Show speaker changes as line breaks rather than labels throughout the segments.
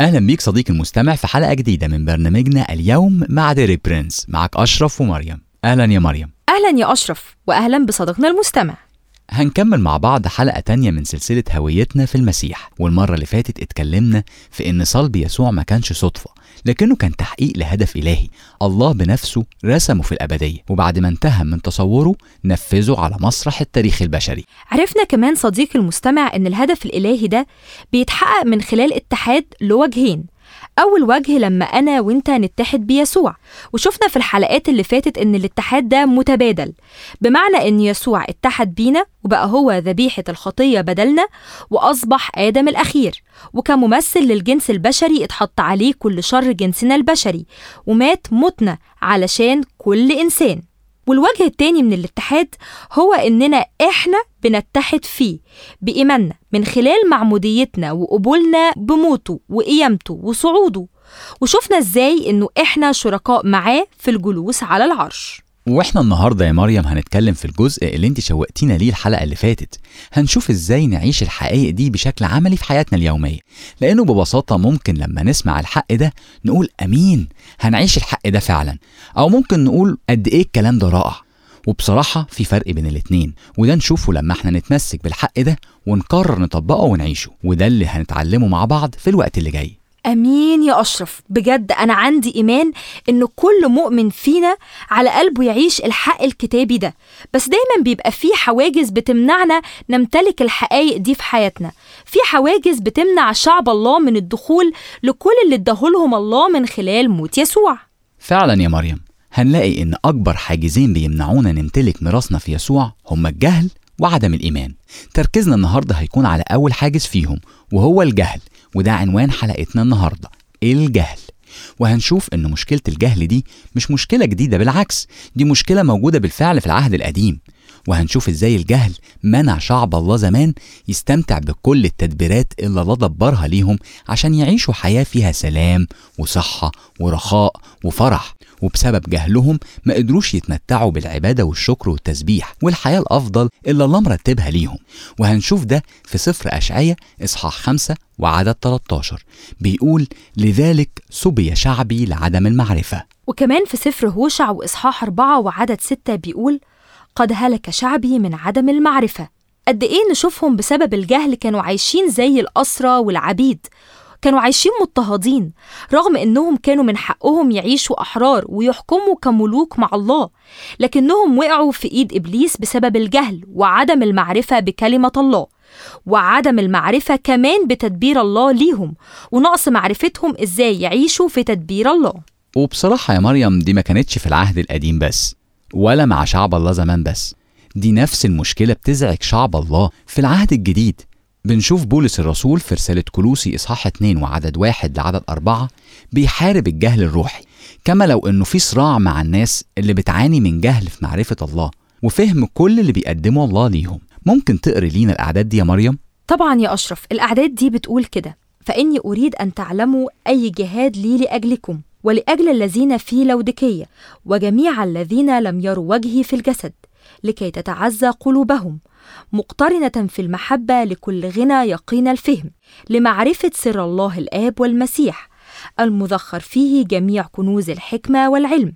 أهلا بيك صديقي المستمع في حلقة جديدة من برنامجنا اليوم مع ديريك برينس معك أشرف ومريم. أهلا يا مريم.
أهلا يا أشرف وأهلا بصديقنا المستمع.
هنكمل مع بعض حلقة تانية من سلسلة هويتنا في المسيح. والمرة اللي فاتت اتكلمنا في إن صلب يسوع ما كانش صدفة لكنه كان تحقيق لهدف إلهي. الله بنفسه رسمه في الأبدية وبعد ما انتهى من تصوره نفذه على مسرح التاريخ البشري.
عرفنا كمان صديقي المستمع إن الهدف الإلهي ده بيتحقق من خلال اتحاد لوجهين أول وجه لما أنا وإنت نتحد بيسوع. وشفنا في الحلقات اللي فاتت إن الاتحاد ده متبادل. بمعنى إن يسوع اتحد بينا وبقى هو ذبيحة الخطية بدلنا وأصبح آدم الأخير. وكممثل للجنس البشري اتحط عليه كل شر جنسنا البشري. ومات متنا علشان كل إنسان. والوجه التاني من الاتحاد هو إننا إحنا بنتحد فيه بإيماننا من خلال معموديتنا وقبولنا بموته وقيامته وصعوده وشفنا إزاي إنه إحنا شركاء معاه في الجلوس على العرش.
وإحنا النهارده يا مريم هنتكلم في الجزء اللي انت شوقتينا ليه الحلقة اللي فاتت. هنشوف إزاي نعيش الحقائق دي بشكل عملي في حياتنا اليومية. لأنه ببساطة ممكن لما نسمع الحق ده نقول آمين هنعيش الحق ده فعلا. أو ممكن نقول قد إيه الكلام ده رائع. وبصراحة في فرق بين الاتنين. وده نشوفه لما إحنا نتمسك بالحق ده ونقرر نطبقه ونعيشه. وده اللي هنتعلمه مع بعض في الوقت اللي جاي.
أمين يا أشرف. بجد أنا عندي إيمان إن كل مؤمن فينا على قلبه يعيش الحق الكتابي ده. بس دايما بيبقى فيه حواجز بتمنعنا نمتلك الحقائق دي في حياتنا. في حواجز بتمنع شعب الله من الدخول لكل اللي اداهولهم الله من خلال موت يسوع.
فعلا يا مريم هنلاقي إن أكبر حاجزين بيمنعونا نمتلك ميراثنا في يسوع هما الجهل وعدم الإيمان. تركيزنا النهارده هيكون على أول حاجز فيهم وهو الجهل. وده عنوان حلقتنا النهارده الجهل. وهنشوف إن مشكلة الجهل دي مش مشكلة جديدة بالعكس دي مشكلة موجودة بالفعل في العهد القديم. وهنشوف إزاي الجهل منع شعب الله زمان يستمتع بكل التدبيرات اللي الله دبرها ليهم عشان يعيشوا حياة فيها سلام وصحة ورخاء وفرح. وبسبب جهلهم ما قدروش يتمتعوا بالعبادة والشكر والتسبيح والحياة الأفضل اللي الله مرتبها ليهم. وهنشوف ده في سفر اشعيا إصحاح 5 وعدد 13 بيقول لذلك سبي شعبي لعدم المعرفة.
وكمان في سفر هوشع وإصحاح أربعة وعدد ستة بيقول قد هلك شعبي من عدم المعرفة. قد إيه نشوفهم بسبب الجهل كانوا عايشين زي الأسرى والعبيد. كانوا عايشين مضطهدين رغم إنهم كانوا من حقهم يعيشوا أحرار ويحكموا كملوك مع الله لكنهم وقعوا في إيد إبليس بسبب الجهل وعدم المعرفة بكلمة الله وعدم المعرفة كمان بتدبير الله ليهم ونقص معرفتهم إزاي يعيشوا في تدبير الله.
وبصراحة يا مريم دي ما كانتش في العهد القديم بس ولا مع شعب الله زمان بس دي نفس المشكلة بتزعج شعب الله في العهد الجديد. بنشوف بولس الرسول في رسالة كلوسي إصحاح 2 وعدد واحد لعدد أربعة بيحارب الجهل الروحي. كما لو إنه في صراع مع الناس اللي بتعاني من جهل في معرفة الله وفهم كل اللي بيقدمه الله ليهم. ممكن تقري لينا الأعداد دي يا مريم؟
طبعا يا أشرف الأعداد دي بتقول كده فإني أريد أن تعلموا أي جهاد لي لأجلكم ولأجل الذين في لودكية وجميع الذين لم يروا وجهي في الجسد. لكي تتعزى قلوبهم مقترنة في المحبة لكل غنى يقين الفهم لمعرفة سر الله الآب والمسيح المذخر فيه جميع كنوز الحكمة والعلم.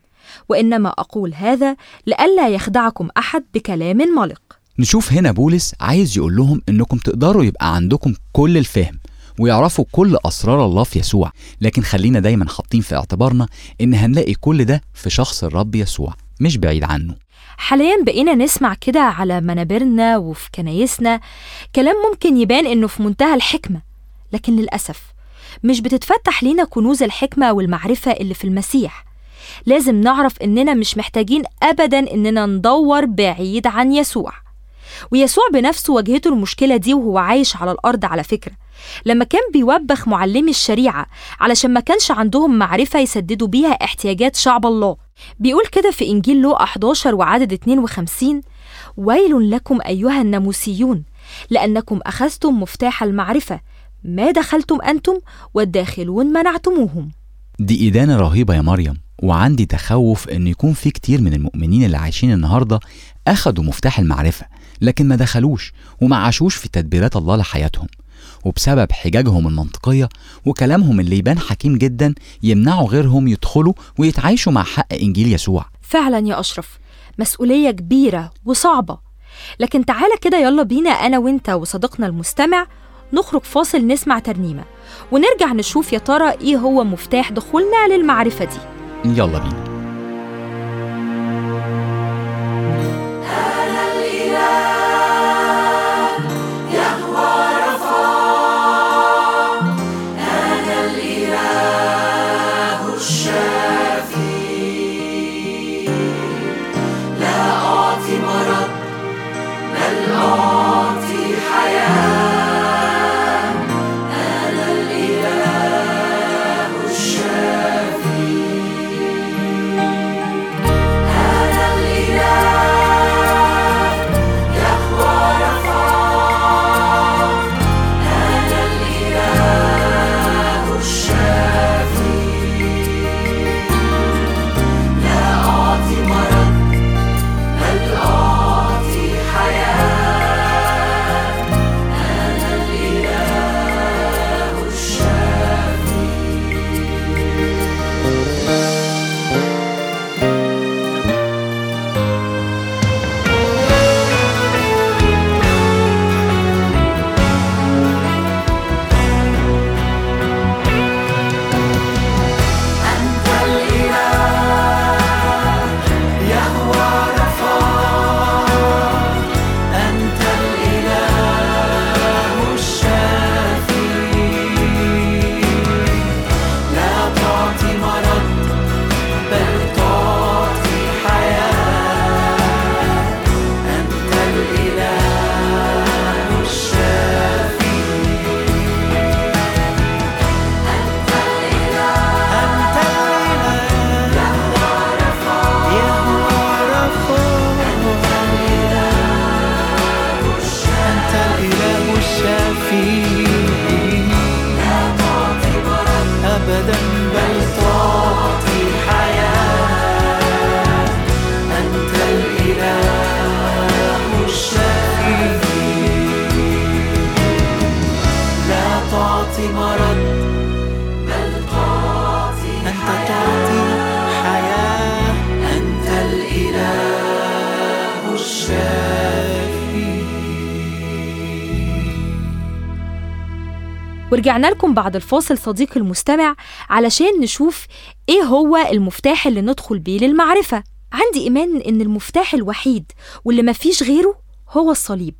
وإنما أقول هذا لئلا يخدعكم أحد بكلام ملق.
نشوف هنا بولس عايز يقول لهم إنكم تقدروا يبقى عندكم كل الفهم ويعرفوا كل أسرار الله في يسوع. لكن خلينا دايما حاطين في اعتبارنا إن هنلاقي كل ده في شخص الرب يسوع مش بعيد عنه.
حاليا بقينا نسمع كده على منابرنا وفي كنايسنا كلام ممكن يبان إنه في منتهى الحكمة لكن للأسف مش بتتفتح لينا كنوز الحكمة والمعرفة اللي في المسيح. لازم نعرف إننا مش محتاجين أبدا إننا ندور بعيد عن يسوع. ويسوع بنفسه واجهته المشكلة دي وهو عايش على الأرض على فكرة. لما كان بيوبخ معلمي الشريعة علشان ما كانش عندهم معرفة يسددوا بيها احتياجات شعب الله. بيقول كده في إنجيل لوقا 11 وعدد 52 ويل لكم أيها الناموسيون لأنكم أخذتم مفتاح المعرفة ما دخلتم أنتم والداخلون منعتموهم.
دي إدانة رهيبة يا مريم وعندي تخوف إن يكون في كتير من المؤمنين اللي عايشين النهاردة أخدوا مفتاح المعرفة. لكن ما دخلوش وما عاشوش في تدبيرات الله لحياتهم. وبسبب حجاجهم المنطقية وكلامهم اللي يبان حكيم جدا يمنعوا غيرهم يدخلوا ويتعايشوا مع حق إنجيل يسوع.
فعلا يا أشرف مسؤولية كبيرة وصعبة. لكن تعالى كده يلا بينا أنا وإنت وصديقنا المستمع نخرج فاصل نسمع ترنيمة ونرجع نشوف يا ترى إيه هو مفتاح دخولنا للمعرفة دي.
يلا بينا.
ورجعنا لكم بعد الفاصل صديقي المستمع علشان نشوف إيه هو المفتاح اللي ندخل بيه للمعرفة. عندي إيمان إن المفتاح الوحيد واللي مفيش غيره هو الصليب.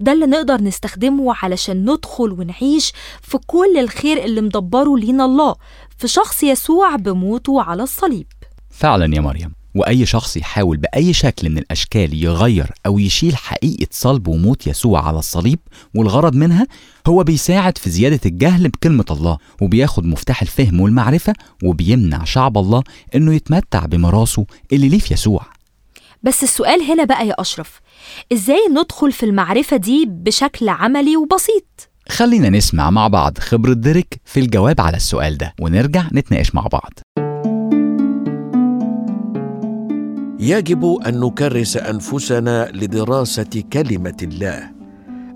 ده اللي نقدر نستخدمه علشان ندخل ونعيش في كل الخير اللي مدبره لينا الله في شخص يسوع بموته على الصليب.
فعلا يا مريم. وأي شخص يحاول بأي شكل من الأشكال يغير أو يشيل حقيقة صلب وموت يسوع على الصليب والغرض منها هو بيساعد في زيادة الجهل بكلمة الله وبياخد مفتاح الفهم والمعرفة وبيمنع شعب الله إنه يتمتع بميراثه اللي ليه في يسوع
بس السؤال هنا بقى يا أشرف إزاي ندخل في المعرفة دي بشكل عملي وبسيط؟
خلينا نسمع مع بعض خبرة ديريك في الجواب على السؤال ده ونرجع نتناقش مع بعض
يجب أن نكرس أنفسنا لدراسة كلمة الله.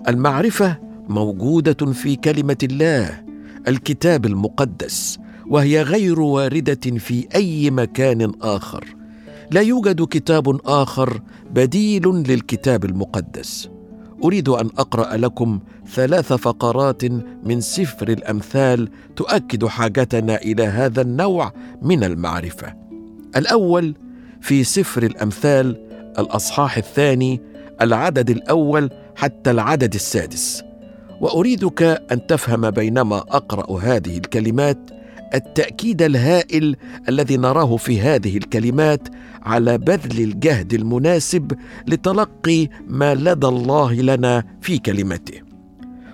المعرفة موجودة في كلمة الله الكتاب المقدس وهي غير واردة في أي مكان آخر. لا يوجد كتاب آخر بديل للكتاب المقدس. أريد أن أقرأ لكم ثلاث فقرات من سفر الأمثال تؤكد حاجتنا إلى هذا النوع من المعرفة. الأول في سفر الأمثال الأصحاح الثاني العدد الأول حتى العدد السادس. وأريدك أن تفهم بينما أقرأ هذه الكلمات التأكيد الهائل الذي نراه في هذه الكلمات على بذل الجهد المناسب لتلقي ما لدى الله لنا في كلمته.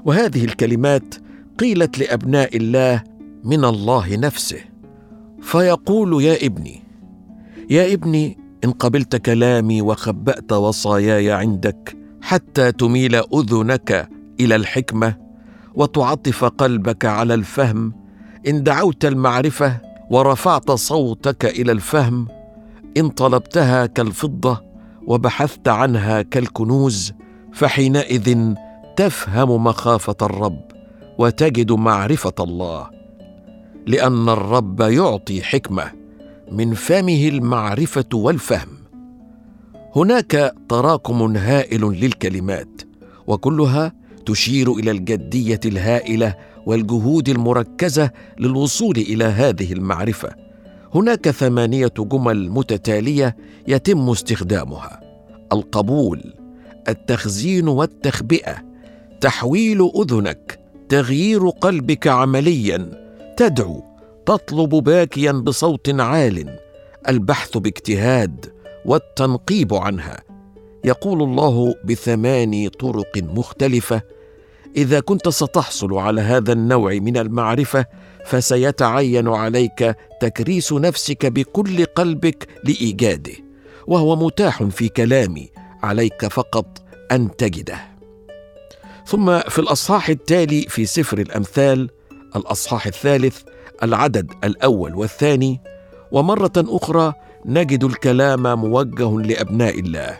وهذه الكلمات قيلت لأبناء الله من الله نفسه. فيقول يا ابني يا ابني إن قبلت كلامي وخبأت وصاياي عندك حتى تميل أذنك إلى الحكمة وتعطف قلبك على الفهم. إن دعوت المعرفة ورفعت صوتك إلى الفهم إن طلبتها كالفضة وبحثت عنها كالكنوز فحينئذ تفهم مخافة الرب وتجد معرفة الله لأن الرب يعطي حكمة. من فمه المعرفة والفهم. هناك تراكم هائل للكلمات وكلها تشير إلى الجدية الهائلة والجهود المركزة للوصول إلى هذه المعرفة. هناك ثمانية جمل متتالية يتم استخدامها. القبول التخزين والتخبئة تحويل أذنك تغيير قلبك عمليا تدعو تطلب باكيا بصوت عال البحث باجتهاد والتنقيب عنها. يقول الله بثماني طرق مختلفة إذا كنت ستحصل على هذا النوع من المعرفة فسيتعين عليك تكريس نفسك بكل قلبك لإيجاده وهو متاح في كلامي عليك فقط أن تجده. ثم في الأصحاح التالي في سفر الأمثال الأصحاح الثالث العدد الأول والثاني ومرة أخرى نجد الكلام موجه لأبناء الله.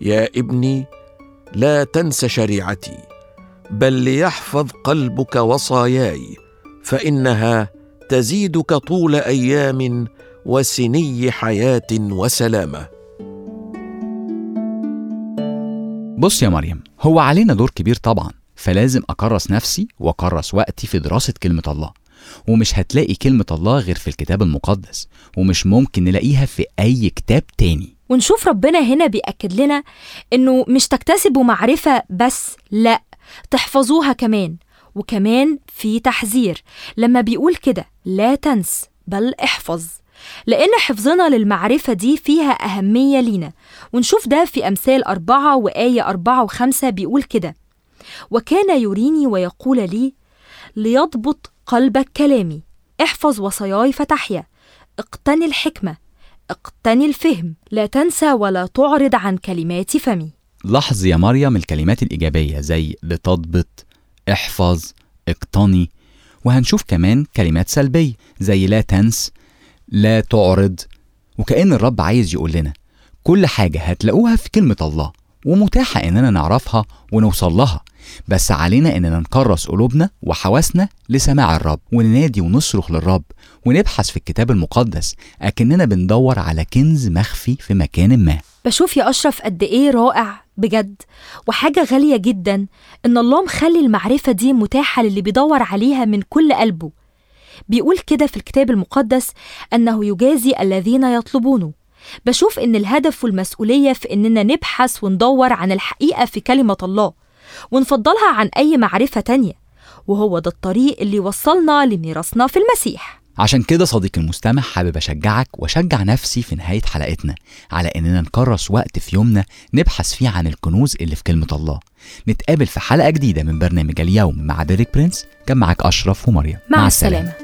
يا ابني لا تنس شريعتي بل ليحفظ قلبك وصاياي فإنها تزيدك طول أيام وسني حياة وسلامة.
بص يا مريم هو علينا دور كبير طبعا فلازم أكرس نفسي وأكرس وقتي في دراسة كلمة الله. ومش هتلاقي كلمة الله غير في الكتاب المقدس ومش ممكن نلاقيها في أي كتاب تاني.
ونشوف ربنا هنا بيأكد لنا إنه مش تكتسبوا معرفة بس لأ تحفظوها كمان. وكمان في تحذير. لما بيقول كده لا تنس بل احفظ. لأن حفظنا للمعرفة دي فيها أهمية لينا. ونشوف ده في أمثال أربعة وآية أربعة وخمسة بيقول كده. وكان يريني ويقول لي ليضبط قلبك كلامي احفظ وصاياي فتحيا. اقتني الحكمة. اقتني الفهم. لا تنسى ولا تعرض عن كلمات فمي.
لاحظ يا مريم الكلمات الإيجابية زي لتضبط احفظ اقتني. وهنشوف كمان كلمات سلبية زي لا تنس لا تعرض. وكأن الرب عايز يقول لنا كل حاجة هتلاقوها في كلمة الله ومتاحة إننا نعرفها ونوصل لها. بس علينا إننا نكرس قلوبنا وحواسنا لسماع الرب وننادي ونصرخ للرب ونبحث في الكتاب المقدس أكننا بندور على كنز مخفي في مكان ما.
بشوف يا أشرف قد إيه رائع بجد وحاجة غالية جدا إن الله مخلي المعرفة دي متاحة للي بيدور عليها من كل قلبه. بيقول كده في الكتاب المقدس أنه يجازي الذين يطلبونه. بشوف إن الهدف والمسؤولية في إننا نبحث وندور عن الحقيقة في كلمة الله ونفضلها عن أي معرفة تانية وهو ده الطريق اللي وصلنا لميراثنا في المسيح.
عشان كده صديقي المستمع حابب أشجعك وأشجع نفسي في نهاية حلقتنا على إننا نكرس وقت في يومنا نبحث فيه عن الكنوز اللي في كلمة الله. نتقابل في حلقة جديدة من برنامج اليوم مع ديريك برنس. كان معاك أشرف ومريم.
مع, مع السلامة. السلامة.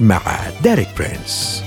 مع ديريك برينس.